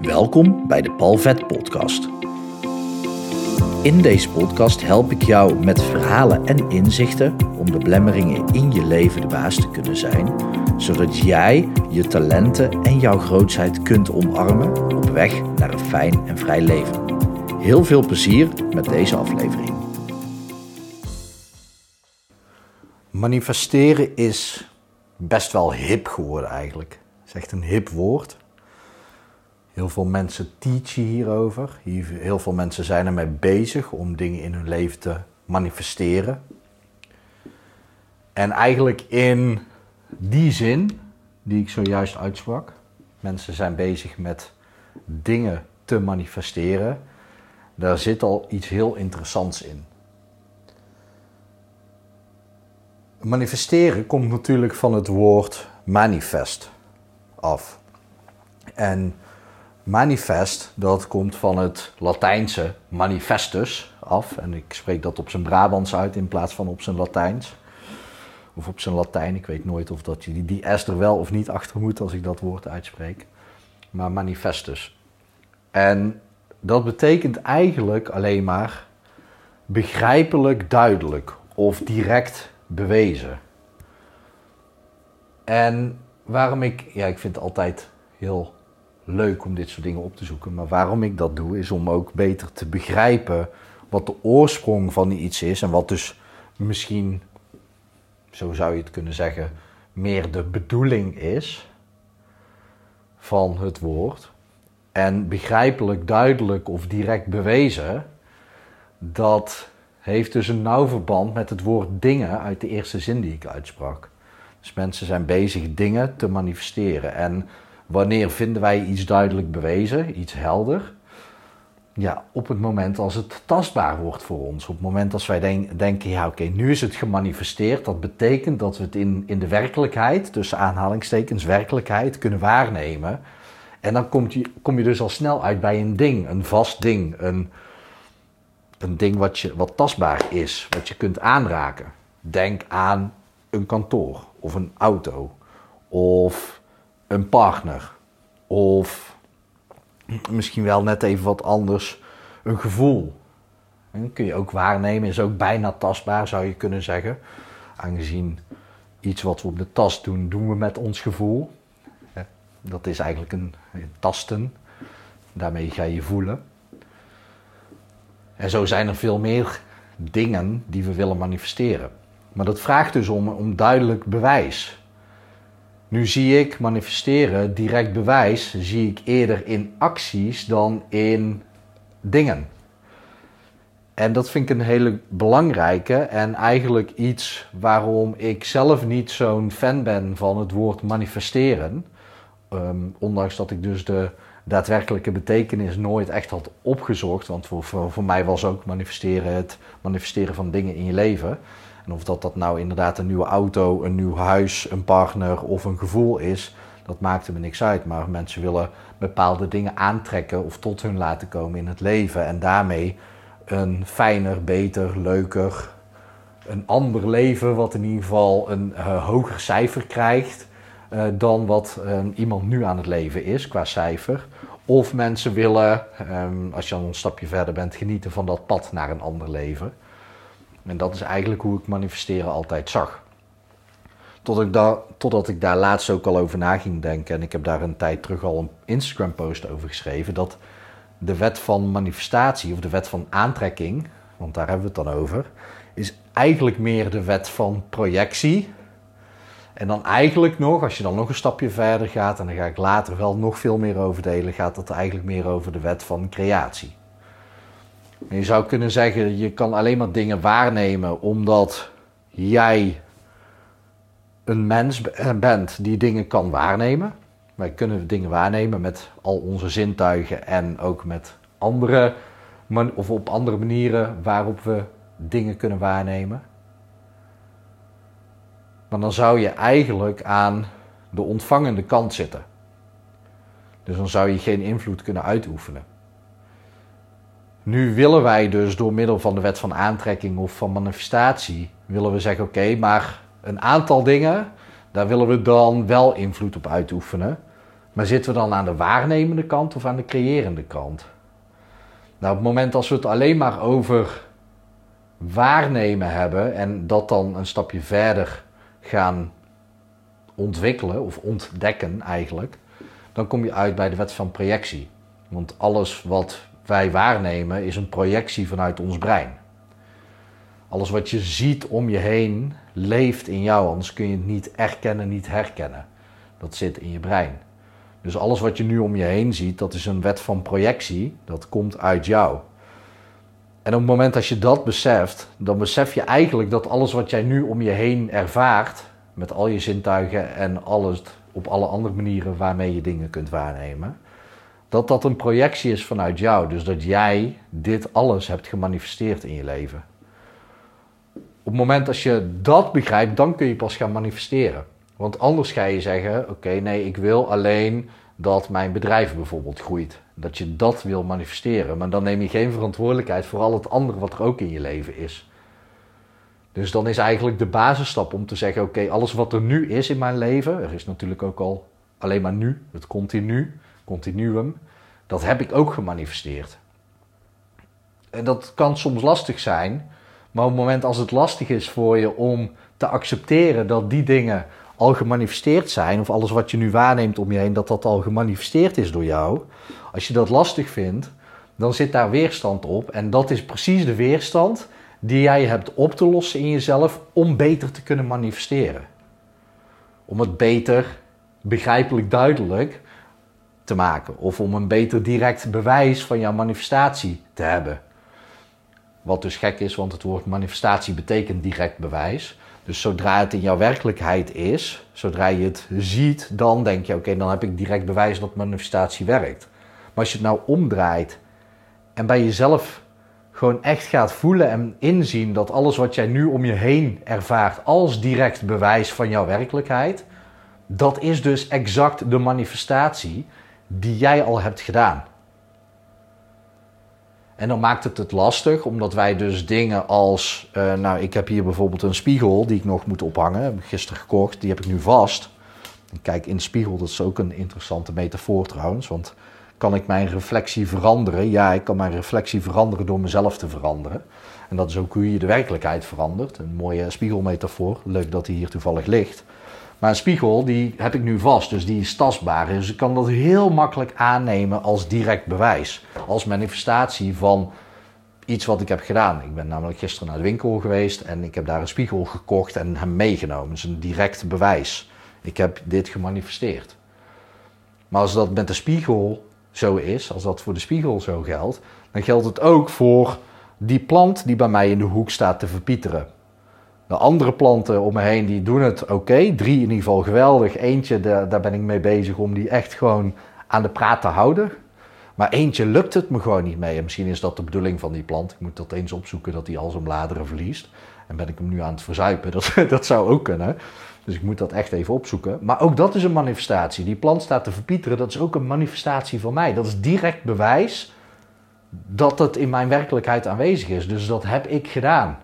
Welkom bij de Palvet Podcast. In deze podcast help ik jou met verhalen en inzichten om de blemmeringen in je leven de baas te kunnen zijn, zodat jij je talenten en jouw grootheid kunt omarmen op weg naar een fijn en vrij leven. Heel veel plezier met deze aflevering. Manifesteren is best wel hip geworden eigenlijk. Het is echt een hip woord. Heel veel mensen teachen hierover. Heel veel mensen zijn ermee bezig om dingen in hun leven te manifesteren. En eigenlijk in die zin die ik zojuist uitsprak, mensen zijn bezig met dingen te manifesteren, daar zit al iets heel interessants in. Manifesteren komt natuurlijk van het woord manifest af. En manifest, dat komt van het Latijnse manifestus af. En ik spreek dat op zijn Brabants uit in plaats van op zijn Latijns. Of op zijn Latijn. Ik weet nooit of dat je die, S er wel of niet achter moet als ik dat woord uitspreek. Maar manifestus. En dat betekent eigenlijk alleen maar begrijpelijk duidelijk of direct bewezen. En waarom ik, ja, ik vind het altijd heel leuk om dit soort dingen op te zoeken. Maar waarom ik dat doe, is om ook beter te begrijpen wat de oorsprong van iets is. En wat dus misschien, zo zou je het kunnen zeggen, meer de bedoeling is van het woord. En begrijpelijk, duidelijk of direct bewezen, dat heeft dus een nauw verband met het woord dingen uit de eerste zin die ik uitsprak. Dus mensen zijn bezig dingen te manifesteren. En Wanneer vinden wij iets duidelijk bewezen, iets helder? Ja, op het moment als het tastbaar wordt voor ons. Op het moment als wij denken, ja oké, nu is het gemanifesteerd. Dat betekent dat we het in, in de werkelijkheid, tussen aanhalingstekens werkelijkheid, kunnen waarnemen. En dan kom je, kom je dus al snel uit bij een ding, een vast ding. Een, een ding wat, je, wat tastbaar is, wat je kunt aanraken. Denk aan een kantoor of een auto of een partner. Of misschien wel net even wat anders, een gevoel. En kun je ook waarnemen, is ook bijna tastbaar zou je kunnen zeggen. Aangezien iets wat we op de tast doen, doen we met ons gevoel. Dat is eigenlijk een, een tasten. Daarmee ga je voelen. En zo zijn er veel meer dingen die we willen manifesteren. Maar dat vraagt dus om, om duidelijk bewijs. Nu zie ik manifesteren, direct bewijs, zie ik eerder in acties dan in dingen. En dat vind ik een hele belangrijke en eigenlijk iets waarom ik zelf niet zo'n fan ben van het woord manifesteren. Ehm, ondanks dat ik dus de daadwerkelijke betekenis nooit echt had opgezocht. Want voor, voor, voor mij was ook manifesteren het manifesteren van dingen in je leven. Of dat, dat nou inderdaad een nieuwe auto, een nieuw huis, een partner of een gevoel is, dat maakte me niks uit. Maar mensen willen bepaalde dingen aantrekken of tot hun laten komen in het leven. En daarmee een fijner, beter, leuker, een ander leven, wat in ieder geval een uh, hoger cijfer krijgt uh, dan wat uh, iemand nu aan het leven is qua cijfer. Of mensen willen, um, als je dan een stapje verder bent, genieten van dat pad naar een ander leven. En dat is eigenlijk hoe ik manifesteren altijd zag. Tot ik daar, totdat ik daar laatst ook al over na ging denken. En ik heb daar een tijd terug al een Instagram post over geschreven. Dat de wet van manifestatie of de wet van aantrekking, want daar hebben we het dan over, is eigenlijk meer de wet van projectie. En dan eigenlijk nog, als je dan nog een stapje verder gaat, en daar ga ik later wel nog veel meer over delen, gaat het eigenlijk meer over de wet van creatie. Je zou kunnen zeggen, je kan alleen maar dingen waarnemen omdat jij een mens bent die dingen kan waarnemen. Wij kunnen dingen waarnemen met al onze zintuigen en ook met andere, of op andere manieren waarop we dingen kunnen waarnemen. Maar dan zou je eigenlijk aan de ontvangende kant zitten. Dus dan zou je geen invloed kunnen uitoefenen. Nu willen wij dus door middel van de wet van aantrekking of van manifestatie, willen we zeggen oké, maar een aantal dingen, daar willen we dan wel invloed op uitoefenen. Maar zitten we dan aan de waarnemende kant of aan de creërende kant? Nou, op het moment als we het alleen maar over waarnemen hebben en dat dan een stapje verder gaan ontwikkelen of ontdekken eigenlijk, dan kom je uit bij de wet van projectie. Want alles wat wij waarnemen is een projectie vanuit ons brein. Alles wat je ziet om je heen leeft in jou, anders kun je het niet erkennen, niet herkennen. Dat zit in je brein. Dus alles wat je nu om je heen ziet, dat is een wet van projectie, dat komt uit jou. En op het moment dat je dat beseft, dan besef je eigenlijk dat alles wat jij nu om je heen ervaart, met al je zintuigen en alles op alle andere manieren waarmee je dingen kunt waarnemen, dat dat een projectie is vanuit jou. Dus dat jij dit alles hebt gemanifesteerd in je leven. Op het moment dat je dat begrijpt, dan kun je pas gaan manifesteren. Want anders ga je zeggen: Oké, nee, ik wil alleen dat mijn bedrijf bijvoorbeeld groeit. Dat je dat wil manifesteren. Maar dan neem je geen verantwoordelijkheid voor al het andere wat er ook in je leven is. Dus dan is eigenlijk de basisstap om te zeggen: Oké, alles wat er nu is in mijn leven, er is natuurlijk ook al alleen maar nu, het continu, continuum, dat heb ik ook gemanifesteerd. En dat kan soms lastig zijn, maar op het moment als het lastig is voor je om te accepteren dat die dingen al gemanifesteerd zijn, of alles wat je nu waarneemt om je heen, dat dat al gemanifesteerd is door jou, als je dat lastig vindt, dan zit daar weerstand op. En dat is precies de weerstand die jij hebt op te lossen in jezelf om beter te kunnen manifesteren. Om het beter, begrijpelijk duidelijk te maken. Of om een beter direct bewijs van jouw manifestatie te hebben. Wat dus gek is, want het woord manifestatie betekent direct bewijs. Dus zodra het in jouw werkelijkheid is, zodra je het ziet, dan denk je: oké, dan heb ik direct bewijs dat manifestatie werkt. Maar als je het nou omdraait en bij jezelf gewoon echt gaat voelen en inzien dat alles wat jij nu om je heen ervaart als direct bewijs van jouw werkelijkheid, dat is dus exact de manifestatie die jij al hebt gedaan. En dan maakt het het lastig, omdat wij dus dingen als... Uh, nou, ik heb hier bijvoorbeeld een spiegel die ik nog moet ophangen. Heb ik gisteren gekocht, die heb ik nu vast. kijk, in de spiegel, dat is ook een interessante metafoor trouwens. Want kan ik mijn reflectie veranderen? Ja, ik kan mijn reflectie veranderen door mezelf te veranderen. En dat is ook hoe je de werkelijkheid verandert. Een mooie spiegelmetafoor. Leuk dat die hier toevallig ligt. Maar een spiegel, die heb ik nu vast, dus die is tastbaar. Dus ik kan dat heel makkelijk aannemen als direct bewijs. Als manifestatie van iets wat ik heb gedaan. Ik ben namelijk gisteren naar de winkel geweest en ik heb daar een spiegel gekocht en hem meegenomen. Dat is een direct bewijs. Ik heb dit gemanifesteerd. Maar als dat met de spiegel zo is, als dat voor de spiegel zo geldt, dan geldt het ook voor die plant die bij mij in de hoek staat te verpieteren. De andere planten om me heen die doen het oké. Drie in ieder geval geweldig. Eentje, daar, daar ben ik mee bezig om die echt gewoon aan de praat te houden. Maar eentje lukt het me gewoon niet mee. En misschien is dat de bedoeling van die plant. Ik moet dat eens opzoeken dat hij al zijn bladeren verliest. En ben ik hem nu aan het verzuipen. Dat, dat zou ook kunnen. Dus ik moet dat echt even opzoeken. Maar ook dat is een manifestatie. Die plant staat te verpieteren. Dat is ook een manifestatie van mij. Dat is direct bewijs dat het in mijn werkelijkheid aanwezig is. Dus dat heb ik gedaan.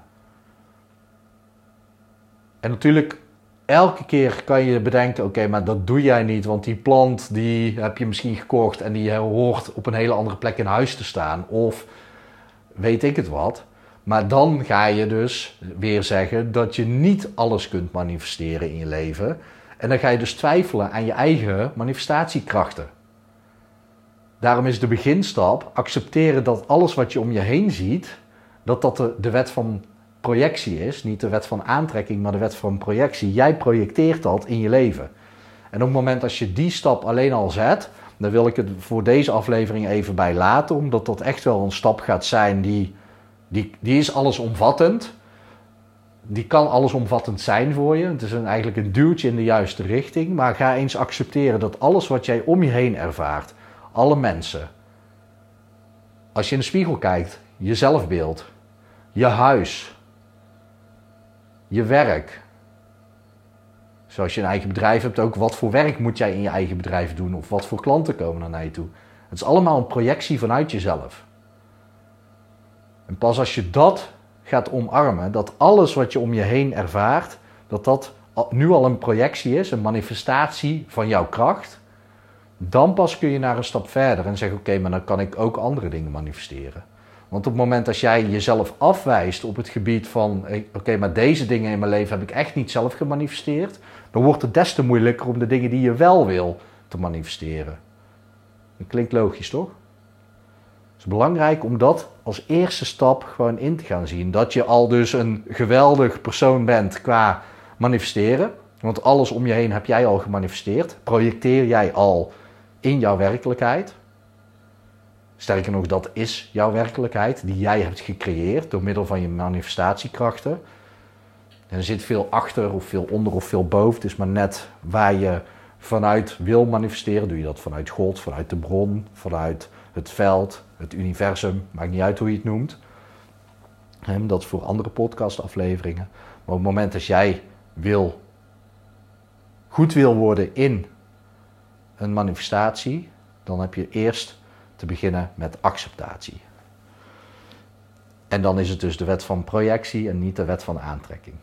En natuurlijk, elke keer kan je bedenken: oké, maar dat doe jij niet, want die plant die heb je misschien gekocht en die hoort op een hele andere plek in huis te staan. Of weet ik het wat. Maar dan ga je dus weer zeggen dat je niet alles kunt manifesteren in je leven. En dan ga je dus twijfelen aan je eigen manifestatiekrachten. Daarom is de beginstap accepteren dat alles wat je om je heen ziet, dat dat de, de wet van projectie is. Niet de wet van aantrekking, maar de wet van projectie. Jij projecteert dat in je leven. En op het moment als je die stap alleen al zet, dan wil ik het voor deze aflevering even bij laten, omdat dat echt wel een stap gaat zijn die, die, die is allesomvattend. Die kan allesomvattend zijn voor je. Het is een, eigenlijk een duwtje in de juiste richting. Maar ga eens accepteren dat alles wat jij om je heen ervaart, alle mensen, als je in de spiegel kijkt, je zelfbeeld, je huis, je werk. Zoals je een eigen bedrijf hebt, ook wat voor werk moet jij in je eigen bedrijf doen of wat voor klanten komen naar je toe. Het is allemaal een projectie vanuit jezelf. En pas als je dat gaat omarmen, dat alles wat je om je heen ervaart, dat dat nu al een projectie is, een manifestatie van jouw kracht, Dan pas kun je naar een stap verder en zeggen: Oké, maar dan kan ik ook andere dingen manifesteren. Want op het moment dat jij jezelf afwijst op het gebied van: Oké, maar deze dingen in mijn leven heb ik echt niet zelf gemanifesteerd, dan wordt het des te moeilijker om de dingen die je wel wil te manifesteren. Dat klinkt logisch, toch? Het is belangrijk om dat als eerste stap gewoon in te gaan zien. Dat je al dus een geweldig persoon bent qua manifesteren. Want alles om je heen heb jij al gemanifesteerd. Projecteer jij al in jouw werkelijkheid. Sterker nog, dat is jouw werkelijkheid die jij hebt gecreëerd door middel van je manifestatiekrachten. En er zit veel achter, of veel onder, of veel boven. Het is maar net waar je vanuit wil manifesteren. Doe je dat vanuit God, vanuit de bron, vanuit het veld, het universum. Maakt niet uit hoe je het noemt. Dat is voor andere podcastafleveringen. Maar op het moment dat jij wil, goed wil worden in een manifestatie, dan heb je eerst te beginnen met acceptatie. En dan is het dus de wet van projectie en niet de wet van aantrekking.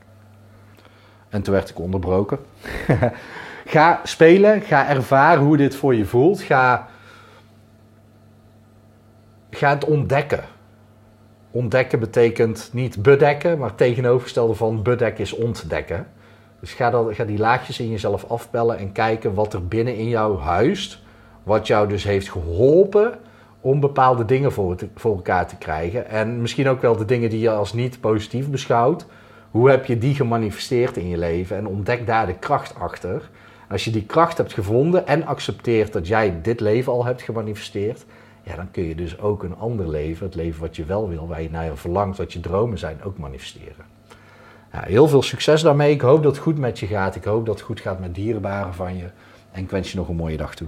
En toen werd ik onderbroken. ga spelen, ga ervaren hoe dit voor je voelt. Ga, ga het ontdekken. Ontdekken betekent niet bedekken, maar tegenovergestelde van bedekken is ontdekken. Dus ga, ga die laagjes in jezelf afpellen en kijken wat er binnen in jou huist. Wat jou dus heeft geholpen om bepaalde dingen voor, voor elkaar te krijgen. En misschien ook wel de dingen die je als niet positief beschouwt. Hoe heb je die gemanifesteerd in je leven? En ontdek daar de kracht achter. Als je die kracht hebt gevonden en accepteert dat jij dit leven al hebt gemanifesteerd, ja, dan kun je dus ook een ander leven, het leven wat je wel wil, waar je naar je verlangt, wat je dromen zijn, ook manifesteren. Ja, heel veel succes daarmee. Ik hoop dat het goed met je gaat. Ik hoop dat het goed gaat met dierbaren van je. En ik wens je nog een mooie dag toe.